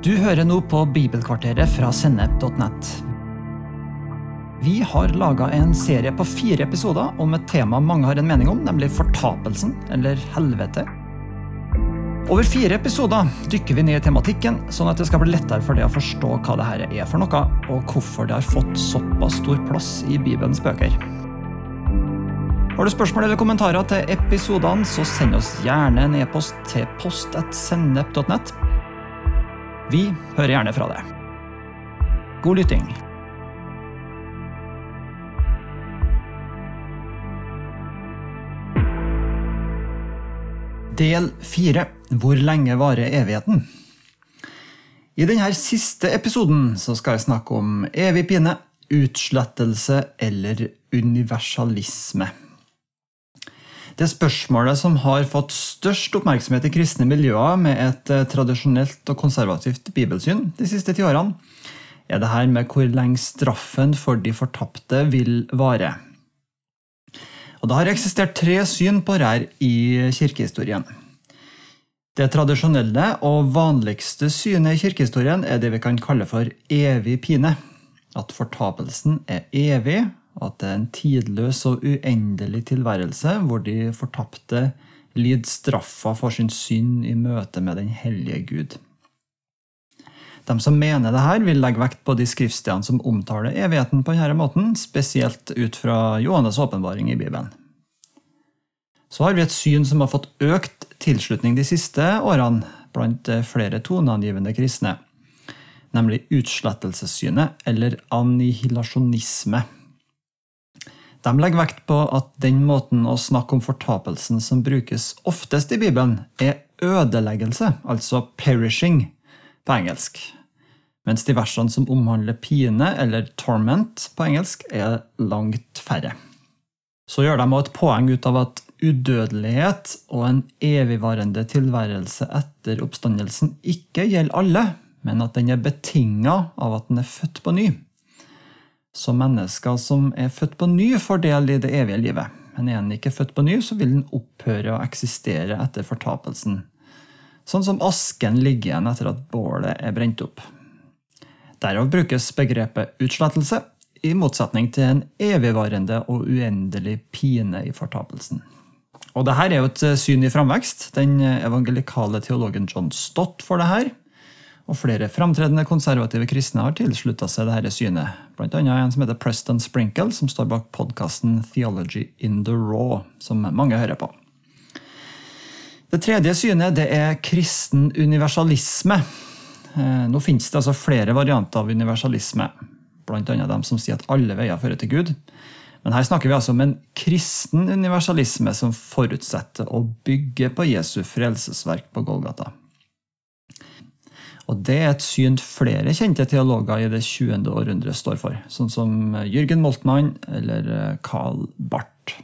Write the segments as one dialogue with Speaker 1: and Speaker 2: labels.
Speaker 1: Du hører nå på Bibelkvarteret fra Sennep.net. Vi har laga en serie på fire episoder om et tema mange har en mening om, nemlig fortapelsen, eller helvete. Over fire episoder dykker vi ned i tematikken, sånn at det skal bli lettere for deg å forstå hva dette er for noe, og hvorfor det har fått såpass stor plass i Bibelens bøker. Har du spørsmål eller kommentarer til episodene, så send oss gjerne en e-post til post.sennep.net. Vi hører gjerne fra deg. God lytting. Del fire Hvor lenge varer evigheten? I denne siste episoden skal jeg snakke om evig pine, utslettelse eller universalisme. Det spørsmålet som har fått størst oppmerksomhet i kristne miljøer med et eh, tradisjonelt og konservativt bibelsyn de siste ti årene, er det her med hvor lenge straffen for de fortapte vil vare. Og Det har eksistert tre syn på dette i kirkehistorien. Det tradisjonelle og vanligste synet i kirkehistorien er det vi kan kalle for evig pine. At fortapelsen er evig, at det er en tidløs og uendelig tilværelse hvor de fortapte lider straffa for sin synd i møte med den hellige Gud. De som mener dette, vil legge vekt på de skriftstedene som omtaler evigheten på denne måten, spesielt ut fra Johannes' åpenbaring i Bibelen. Så har vi et syn som har fått økt tilslutning de siste årene blant flere toneangivende kristne, nemlig utslettelsessynet, eller annihilasjonisme. De legger vekt på at den måten å snakke om fortapelsen som brukes oftest i Bibelen, er ødeleggelse, altså 'perishing' på engelsk. Mens de versene som omhandler pine, eller 'torment' på engelsk, er langt færre. Så gjør de også et poeng ut av at udødelighet og en evigvarende tilværelse etter oppstandelsen ikke gjelder alle, men at den er betinga av at den er født på ny. Så mennesker som er født på ny, får del i det evige livet. Men er den ikke født på ny, så vil den opphøre å eksistere etter fortapelsen. Sånn som asken ligger igjen etter at bålet er brent opp. Derav brukes begrepet utslettelse, i motsetning til en evigvarende og uendelig pine i fortapelsen. Og Dette er jo et syn i framvekst. Den evangelikale teologen John Stott får det her. Og flere framtredende konservative kristne har tilslutta seg dette synet. Blant annet en som heter Preston Sprinkle, som står bak podkasten Theology in the Raw, som mange hører på. Det tredje synet det er kristen universalisme. Eh, nå finnes det altså flere varianter av universalisme, bl.a. dem som sier at alle veier fører til Gud. Men her snakker vi altså om en kristen universalisme som forutsetter å bygge på Jesu frelsesverk på Golgata. Og Det er et syn flere kjente teologer i det 20. århundret står for, sånn som Jürgen Moltmann eller Carl Barth.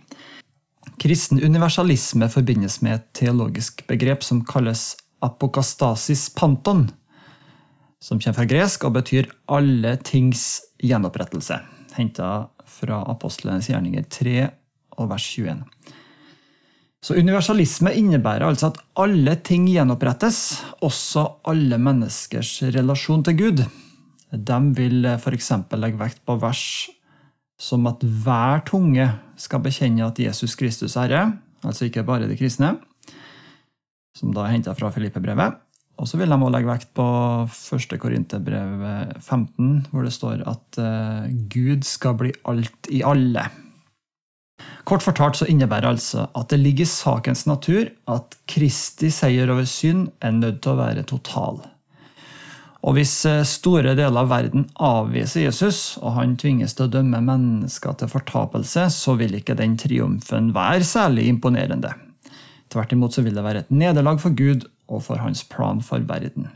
Speaker 1: Kristen universalisme forbindes med et teologisk begrep som kalles apokastasis panton, som kommer fra gresk og betyr 'alle tings gjenopprettelse', henta fra apostlenes gjerninger 3 og vers 21. Så Universalisme innebærer altså at alle ting gjenopprettes, også alle menneskers relasjon til Gud. De vil f.eks. legge vekt på vers som at hver tunge skal bekjenne at Jesus Kristus er Herre, altså ikke bare de kristne, som da er henta fra Filippe-brevet. Og så vil de også legge vekt på 1. Korinterbrev 15, hvor det står at eh, Gud skal bli alt i alle. Kort fortalt så innebærer altså at det ligger i sakens natur at Kristi seier over synd er nødt til å være total. Og hvis eh, store deler av verden avviser Jesus, og han tvinges til å dømme mennesker til fortapelse, så vil ikke den triumfen være særlig imponerende. Tvert imot så vil det være et nederlag for Gud og for hans plan for verden.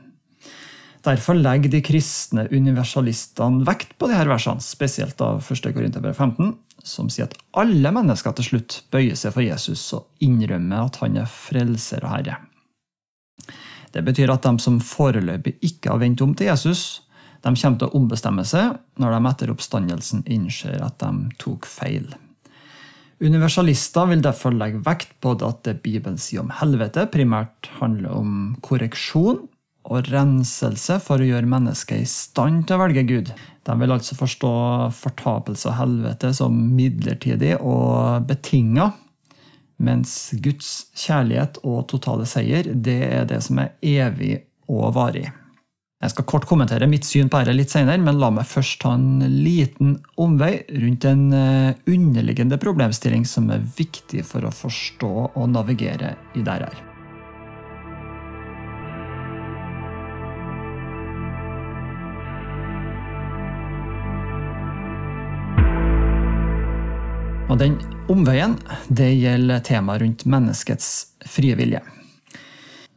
Speaker 1: Derfor legger de kristne universalistene vekt på disse versene, spesielt av 1. Korinterbrev 15, som sier at alle mennesker til slutt bøyer seg for Jesus og innrømmer at han er frelser og herre. Det betyr at de som foreløpig ikke har vendt om til Jesus, de kommer til å ombestemme seg når de etter oppstandelsen innser at de tok feil. Universalister vil derfor legge vekt på at det Bibelen sier om helvete, primært handler om korreksjon, og renselse for å gjøre mennesket i stand til å velge Gud. De vil altså forstå fortapelse og helvete som midlertidig og betinga, mens Guds kjærlighet og totale seier, det er det som er evig og varig. Jeg skal kort kommentere mitt syn på dette litt senere, men la meg først ta en liten omvei rundt en eh, underliggende problemstilling som er viktig for å forstå og navigere i det her. Den omveien det gjelder temaet rundt menneskets frie vilje.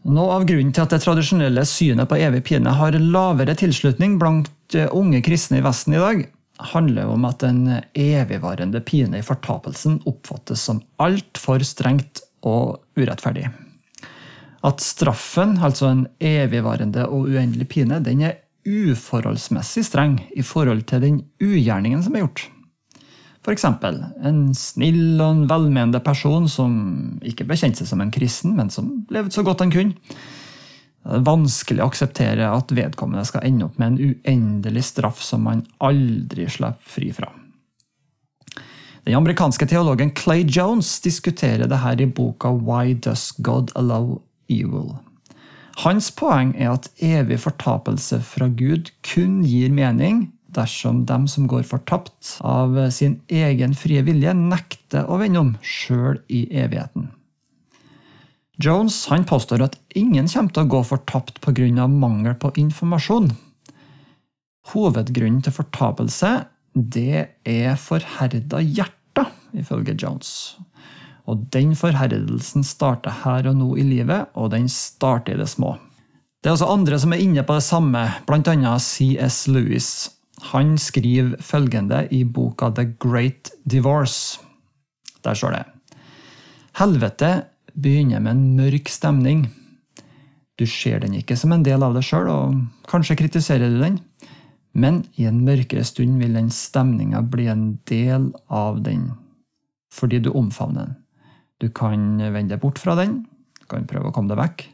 Speaker 1: Noe av grunnen til at det tradisjonelle synet på evig pine har lavere tilslutning blant eh, unge kristne i Vesten i dag, handler om at den evigvarende pine i fortapelsen oppfattes som altfor strengt og urettferdig. At straffen, altså en evigvarende og uendelig pine, den er uforholdsmessig streng i forhold til den ugjerningen som er gjort. F.eks. en snill og en velmenende person som ikke bekjente seg som en kristen, men som levde så godt han kunne. Det er vanskelig å akseptere at vedkommende skal ende opp med en uendelig straff som man aldri slipper fri fra. Den amerikanske teologen Clay Jones diskuterer dette i boka Why Does God Allow Evil? Hans poeng er at evig fortapelse fra Gud kun gir mening dersom dem som går fortapt av sin egen frie vilje, nekter å vende om, sjøl i evigheten. Jones han påstår at ingen kommer til å gå fortapt pga. mangel på informasjon. Hovedgrunnen til fortapelse det er forherda hjerter, ifølge Jones. Og den forherdelsen starter her og nå i livet, og den starter i det små. Det er også andre som er inne på det samme, bl.a. CS Lewis, han skriver følgende i boka The Great Divorce. Der står det Helvete begynner med en mørk stemning. Du ser den ikke som en del av deg sjøl, og kanskje kritiserer du den, men i en mørkere stund vil den stemninga bli en del av den, fordi du omfavner den. Du kan vende deg bort fra den, du kan prøve å komme deg vekk,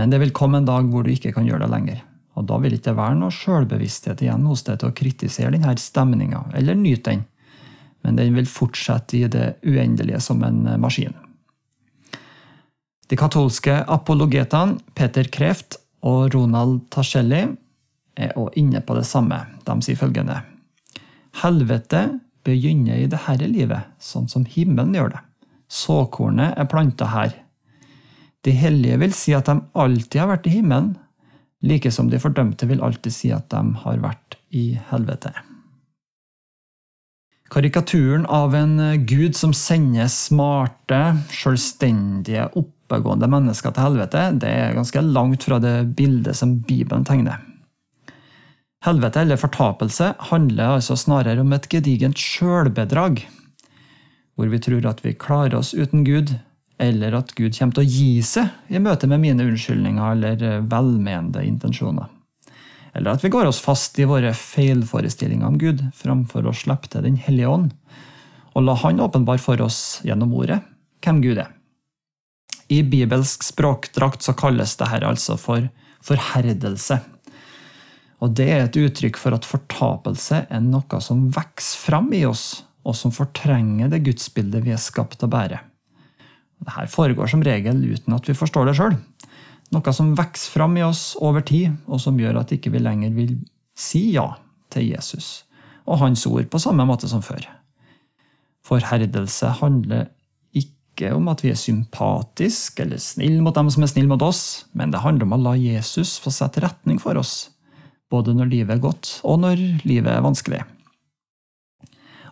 Speaker 1: men det vil komme en dag hvor du ikke kan gjøre det lenger. Og Da vil ikke være noe sjølbevissthet igjen hos deg til å kritisere denne stemninga, eller nyte den, men den vil fortsette i det uendelige som en maskin. De katolske apologetene Peter Kreft og Ronald Tascelli er også inne på det samme. De sier følgende Helvete begynner i det herre livet, sånn som himmelen gjør det. Såkornet er planta her. De hellige vil si at de alltid har vært i himmelen, like som de fordømte vil alltid si at de har vært i helvete. Karikaturen av en gud som sender smarte, selvstendige, oppegående mennesker til helvete, det er ganske langt fra det bildet som Bibelen tegner. Helvete, eller fortapelse, handler altså snarere om et gedigent sjølbedrag, hvor vi tror at vi klarer oss uten Gud, eller at Gud kommer til å gi seg i møte med mine unnskyldninger eller eh, velmenende intensjoner. Eller at vi går oss fast i våre feilforestillinger om Gud, framfor å slippe til Den hellige ånd, og la Han åpenbare for oss gjennom ordet hvem Gud er. I bibelsk språkdrakt så kalles dette altså for forherdelse. Og det er et uttrykk for at fortapelse er noe som vokser fram i oss, og som fortrenger det gudsbildet vi er skapt å bære. Dette foregår som regel uten at vi forstår det sjøl. Noe som vokser fram i oss over tid, og som gjør at ikke vi ikke lenger vil si ja til Jesus og hans ord på samme måte som før. Forherdelse handler ikke om at vi er sympatiske eller snille mot dem som er snille mot oss, men det handler om å la Jesus få sette retning for oss, både når livet er godt og når livet er vanskelig.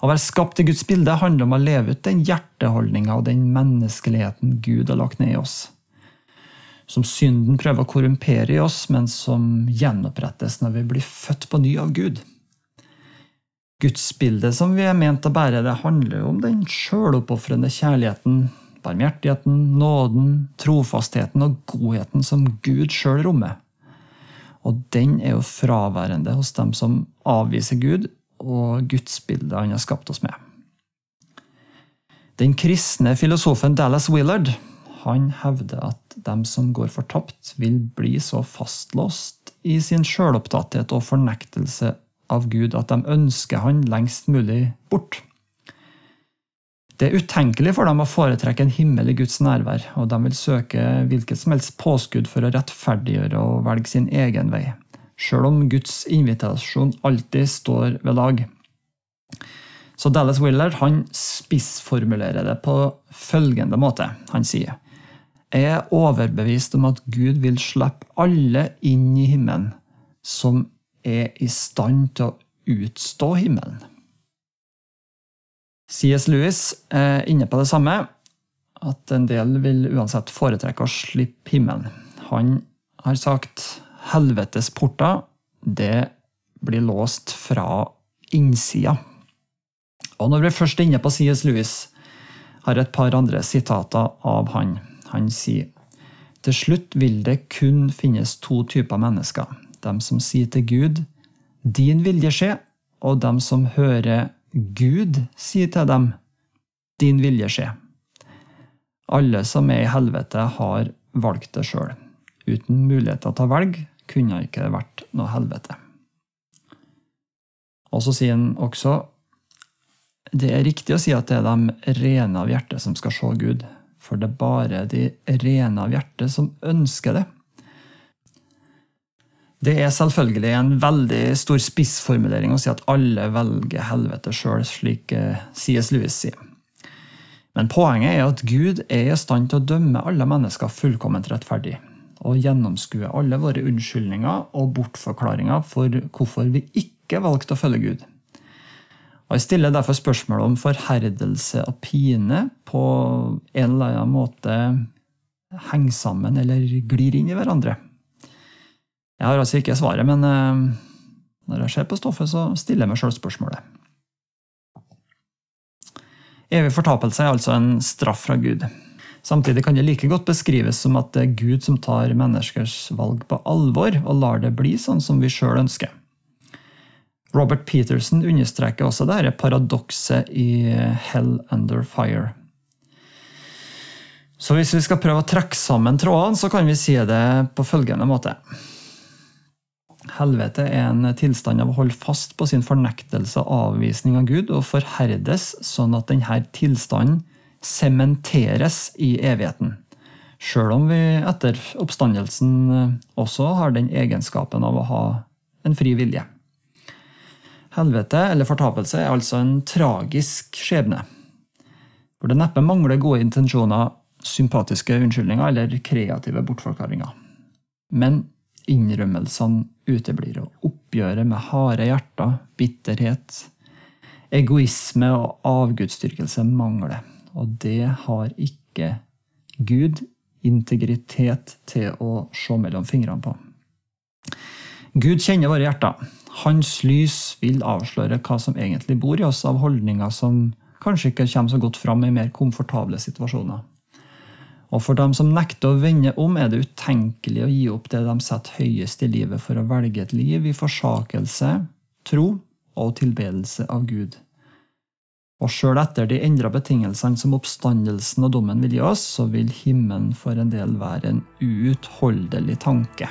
Speaker 1: Å være skapt i Guds bilde handler om å leve ut den hjerteholdninga og den menneskeligheten Gud har lagt ned i oss. Som synden prøver å korrumpere i oss, men som gjenopprettes når vi blir født på ny av Gud. Gudsbildet som vi er ment å bære, det handler om den sjøloppofrende kjærligheten, barmhjertigheten, nåden, trofastheten og godheten som Gud sjøl rommer. Og den er jo fraværende hos dem som avviser Gud og gudsbildet han har skapt oss med. Den kristne filosofen Dallas Willard han hevder at dem som går fortapt, vil bli så fastlåst i sin sjølopptatthet og fornektelse av Gud at de ønsker han lengst mulig bort. Det er utenkelig for dem å foretrekke en himmel i Guds nærvær, og de vil søke hvilket som helst påskudd for å rettferdiggjøre og velge sin egen vei, sjøl om Guds invitasjon alltid står ved lag. Så Dallas Willard han spissformulerer det på følgende måte. Han sier Jeg er overbevist om at Gud vil slippe alle inn i himmelen som er i stand til å utstå himmelen. C.S. Lewis er inne på det samme, at en del vil uansett foretrekke å slippe himmelen. Han har sagt helvetes porter, det blir låst fra innsida. Og når vi først inne på C.S. Lewis, har et par andre sitater av han. Han sier til slutt vil det kun finnes to typer mennesker. Dem som sier til Gud 'din vilje skje', og dem som hører Gud si til dem 'din vilje skje'. Alle som er i helvete, har valgt det sjøl. Uten muligheter til å velge kunne det ikke vært noe helvete. Og så sier han også det er riktig å si at det er de rene av hjerte som skal se Gud, for det er bare de rene av hjerte som ønsker det. Det er selvfølgelig en veldig stor spissformulering å si at alle velger helvete sjøl, slik eh, C.S. Lewis sier. Men poenget er at Gud er i stand til å dømme alle mennesker fullkomment rettferdig, og gjennomskue alle våre unnskyldninger og bortforklaringer for hvorfor vi ikke valgte å følge Gud. Og Jeg stiller derfor spørsmål om forherdelse og pine på en eller annen måte henger sammen eller glir inn i hverandre. Jeg har altså ikke svaret, men eh, når jeg ser på stoffet, så stiller jeg meg sjøl spørsmålet. Evig fortapelse er altså en straff fra Gud. Samtidig kan det like godt beskrives som at det er Gud som tar menneskers valg på alvor og lar det bli sånn som vi sjøl ønsker. Robert Peterson understreker også dette paradokset i Hell Under Fire. Så hvis vi skal prøve å trekke sammen trådene, så kan vi si det på følgende måte. Helvete er en tilstand av å holde fast på sin fornektelse og avvisning av Gud, og forherdes sånn at denne tilstanden sementeres i evigheten. Sjøl om vi etter oppstandelsen også har den egenskapen av å ha en fri vilje. Helvete, eller fortapelse, er altså en tragisk skjebne. Hvor det neppe mangler gode intensjoner, sympatiske unnskyldninger eller kreative bortforklaringer. Men innrømmelsene uteblir, og oppgjøret med harde hjerter, bitterhet, egoisme og avgudsdyrkelse mangler. Og det har ikke Gud integritet til å se mellom fingrene på. Gud kjenner våre hjerter. Hans lys vil avsløre hva som egentlig bor i oss av holdninger som kanskje ikke kommer så godt fram i mer komfortable situasjoner. Og for dem som nekter å vende om, er det utenkelig å gi opp det de setter høyest i livet for å velge et liv i forsakelse, tro og tilbedelse av Gud. Og sjøl etter de endra betingelsene som oppstandelsen og dommen vil gi oss, så vil himmelen for en del være en uutholdelig tanke.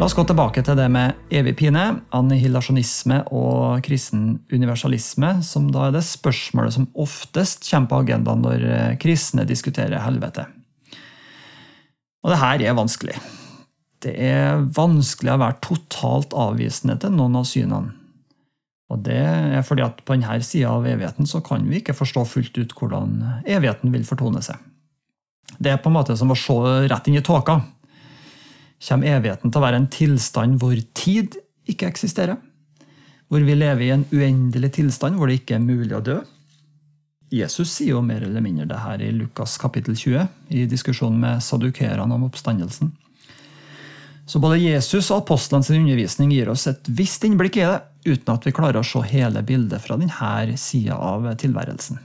Speaker 1: La oss gå tilbake til det med evig pine, annihilasjonisme og kristen universalisme, som da er det spørsmålet som oftest kommer på agendaen når kristne diskuterer helvete. Og det her er vanskelig. Det er vanskelig å være totalt avvisende til noen av synene. Og det er fordi at på denne sida av evigheten så kan vi ikke forstå fullt ut hvordan evigheten vil fortone seg. Det er på en måte som å se rett inn i tåka kommer evigheten til å være en tilstand hvor tid ikke eksisterer. Hvor vi lever i en uendelig tilstand hvor det ikke er mulig å dø. Jesus sier jo mer eller mindre det her i Lukas kapittel 20, i diskusjonen med sadukerene om oppstandelsen. Så både Jesus og apostlene sin undervisning gir oss et visst innblikk i det, uten at vi klarer å se hele bildet fra denne sida av tilværelsen.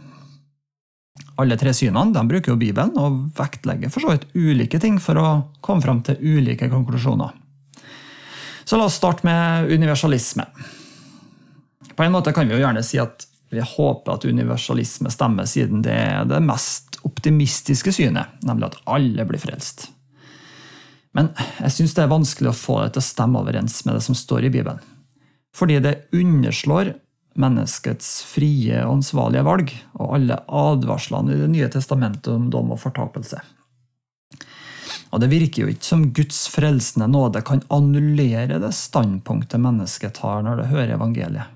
Speaker 1: Alle tre synene bruker jo Bibelen og vektlegger for så vidt ulike ting for å komme fram til ulike konklusjoner. Så la oss starte med universalisme. På en måte kan vi jo gjerne si at vi håper at universalisme stemmer, siden det er det mest optimistiske synet, nemlig at alle blir frelst. Men jeg syns det er vanskelig å få det til å stemme overens med det som står i Bibelen. Fordi det underslår menneskets frie og ansvarlige valg og alle advarslene i Det nye testamentet om dom og fortapelse. Og Det virker jo ikke som Guds frelsende nåde kan annullere det standpunktet mennesket tar når det hører evangeliet.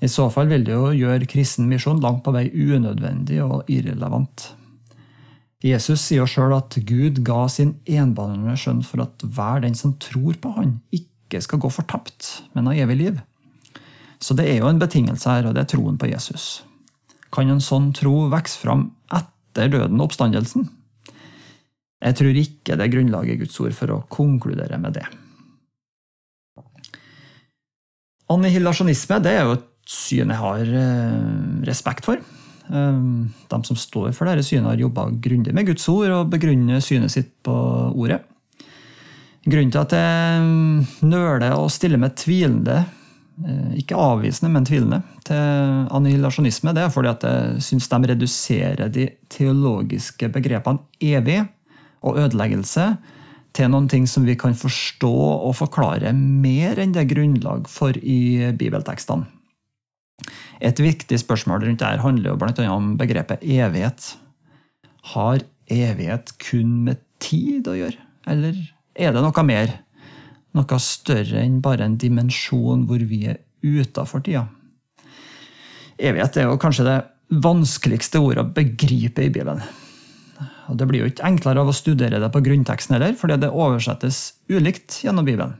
Speaker 1: I så fall vil det jo gjøre kristen misjon langt på vei unødvendig og irrelevant. Jesus sier jo sjøl at Gud ga sin enbanende skjønn for at hver den som tror på Han, ikke skal gå fortapt, men ha evig liv. Så det er jo en betingelse her, og det er troen på Jesus. Kan en sånn tro vokse fram etter døden og oppstandelsen? Jeg tror ikke det er grunnlag i Guds ord for å konkludere med det. Annihilasjonisme det er jo et syn jeg har eh, respekt for. Eh, de som står for dette synet, har jobba grundig med Guds ord og begrunner synet sitt på ordet. Grunnen til at jeg nøler og stiller meg tvilende, eh, ikke avvisende, men tvilende, til annihilasjonisme, det er fordi at jeg syns de reduserer de teologiske begrepene evig og ødeleggelse til noen ting som vi kan forstå og forklare mer enn det er grunnlag for i bibeltekstene. Et viktig spørsmål rundt dette handler jo bl.a. om begrepet evighet. Har evighet kun med tid å gjøre, eller er det noe mer? Noe større enn bare en dimensjon hvor vi er utafor tida? Evighet er jo kanskje det vanskeligste ordet å begripe i Bibelen. Og Det blir jo ikke enklere av å studere det på grunnteksten heller, fordi det oversettes ulikt gjennom Bibelen.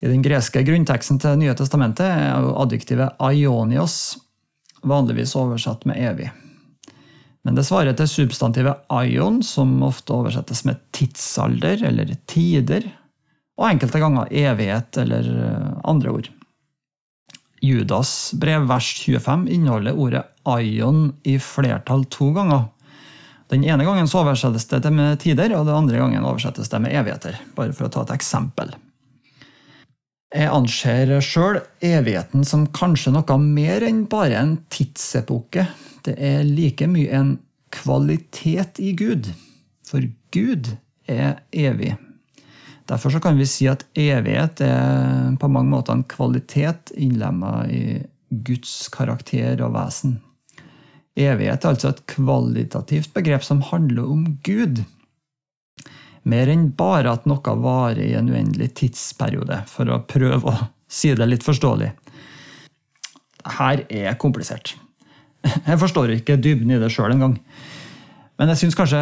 Speaker 1: I den greske grunnteksten til Nye testamentet er adjektivet aionios vanligvis oversatt med evig. Men det svarer til substantivet aion, som ofte oversettes med tidsalder eller tider, og enkelte ganger evighet eller eh, andre ord. Judas brev vers 25 inneholder ordet aion i flertall to ganger. Den ene gangen oversettes det med tider, og den andre gangen oversettes det med evigheter. Bare for å ta et eksempel. Jeg anser sjøl evigheten som kanskje noe mer enn bare en tidsepoke. Det er like mye en kvalitet i Gud. For Gud er evig. Derfor kan vi si at evighet er på mange måter en kvalitet innlemma i Guds karakter og vesen. Evighet er altså et kvalitativt begrep som handler om Gud. Mer enn bare at noe varer i en uendelig tidsperiode, for å prøve å si det litt forståelig. Her er komplisert. Jeg forstår ikke dybden i det sjøl engang. Men jeg syns kanskje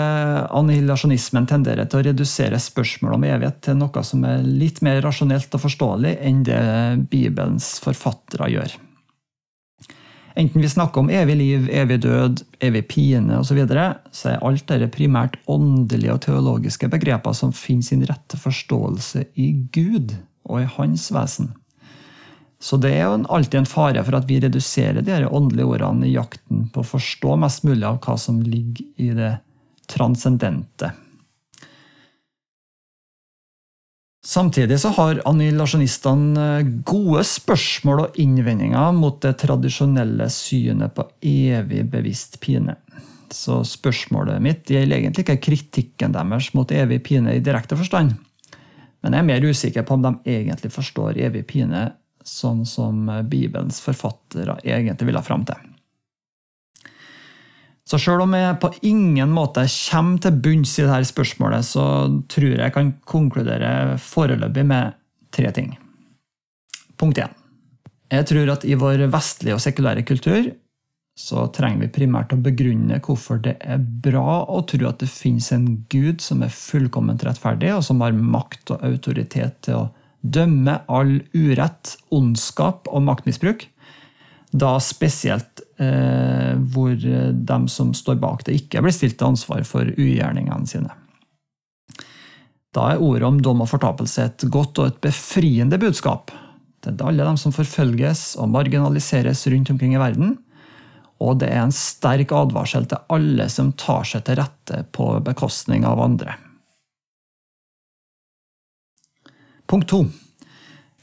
Speaker 1: annihilasjonismen tenderer til å redusere spørsmålet om evighet til noe som er litt mer rasjonelt og forståelig enn det Bibelens forfattere gjør. Enten vi snakker om evig liv, evig død, evig pine osv., så, videre, så er alt dette primært åndelige og teologiske begreper som finner sin rette forståelse i Gud og i Hans vesen. Så det er jo alltid en fare for at vi reduserer de åndelige ordene i jakten på å forstå mest mulig av hva som ligger i det transcendente. Samtidig så har annihilasjonistene eh, gode spørsmål og innvendinger mot det tradisjonelle synet på evig bevisst pine. Så spørsmålet mitt gjelder egentlig ikke kritikken deres mot evig pine i direkte forstand. Men jeg er mer usikker på om de egentlig forstår evig pine sånn som Bibelens forfattere egentlig ville fram til. Så sjøl om jeg på ingen måte kommer til bunns i dette spørsmålet, så tror jeg jeg kan konkludere foreløpig med tre ting. Punkt 1. Jeg tror at i vår vestlige og sekulære kultur så trenger vi primært å begrunne hvorfor det er bra å tro at det finnes en gud som er fullkomment rettferdig, og som har makt og autoritet til å dømme all urett, ondskap og maktmisbruk. Da spesielt hvor de som står bak det, ikke blir stilt til ansvar for ugjerningene sine. Da er ordet om dom og fortapelse et godt og et befriende budskap til alle dem som forfølges og marginaliseres rundt omkring i verden. Og det er en sterk advarsel til alle som tar seg til rette på bekostning av andre. Punkt to.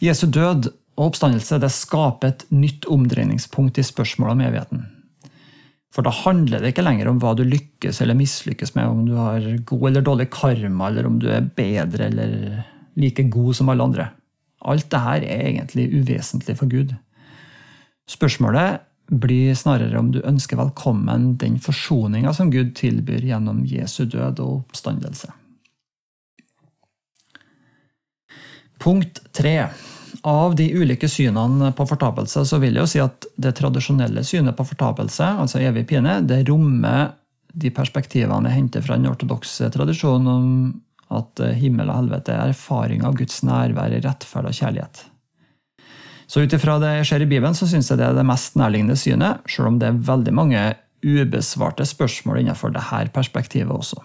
Speaker 1: Jesu død og oppstandelse det skaper et nytt omdreiningspunkt i spørsmålet om evigheten. For da handler det ikke lenger om hva du lykkes eller mislykkes med, om du har god eller dårlig karma, eller om du er bedre eller like god som alle andre. Alt dette er egentlig uvesentlig for Gud. Spørsmålet blir snarere om du ønsker velkommen den forsoninga som Gud tilbyr gjennom Jesu død og oppstandelse. Punkt tre. Av de ulike synene på fortapelse så vil jeg jo si at det tradisjonelle synet på fortapelse, altså evig pine, det rommer de perspektivene jeg henter fra den ortodokse tradisjonen om at himmel og helvete er erfaring av Guds nærvær, i rettferd og kjærlighet. Så ut ifra det jeg ser i Bibelen, så syns jeg det er det mest nærliggende synet, selv om det er veldig mange ubesvarte spørsmål innenfor dette perspektivet også.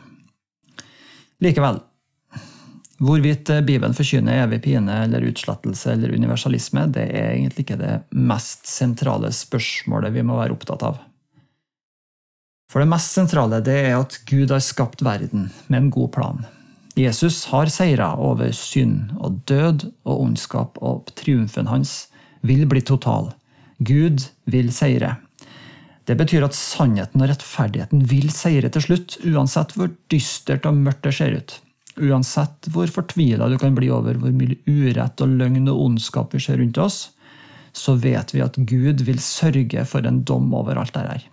Speaker 1: Likevel, Hvorvidt Bibelen forkynner evig pine eller utslettelse eller universalisme, det er egentlig ikke det mest sentrale spørsmålet vi må være opptatt av. For det mest sentrale det er at Gud har skapt verden med en god plan. Jesus har seira over synd og død og ondskap, og triumfen hans vil bli total. Gud vil seire. Det betyr at sannheten og rettferdigheten vil seire til slutt, uansett hvor dystert og mørkt det ser ut. Uansett hvor fortvila du kan bli over hvor mye urett og løgn og ondskap vi ser rundt oss, så vet vi at Gud vil sørge for en dom over alt dette.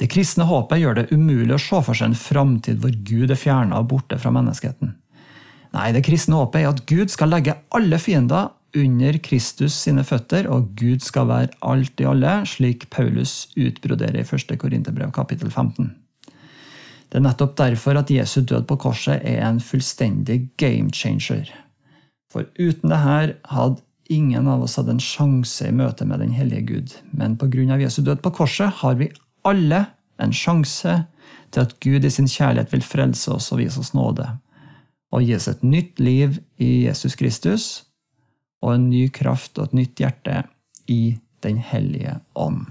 Speaker 1: Det kristne håpet gjør det umulig å se for seg en framtid hvor Gud er fjerna og borte fra menneskeheten. Nei, det kristne håpet er at Gud skal legge alle fiender under Kristus sine føtter, og Gud skal være alt i alle, slik Paulus utbroderer i 1. Korinterbrev kapittel 15. Det er nettopp derfor at Jesu død på korset er en fullstendig game changer. For uten det her hadde ingen av oss hatt en sjanse i møte med den hellige Gud. Men pga. Jesu død på korset har vi alle en sjanse til at Gud i sin kjærlighet vil frelse oss og vise oss nåde. Og gi oss et nytt liv i Jesus Kristus og en ny kraft og et nytt hjerte i Den hellige ånd.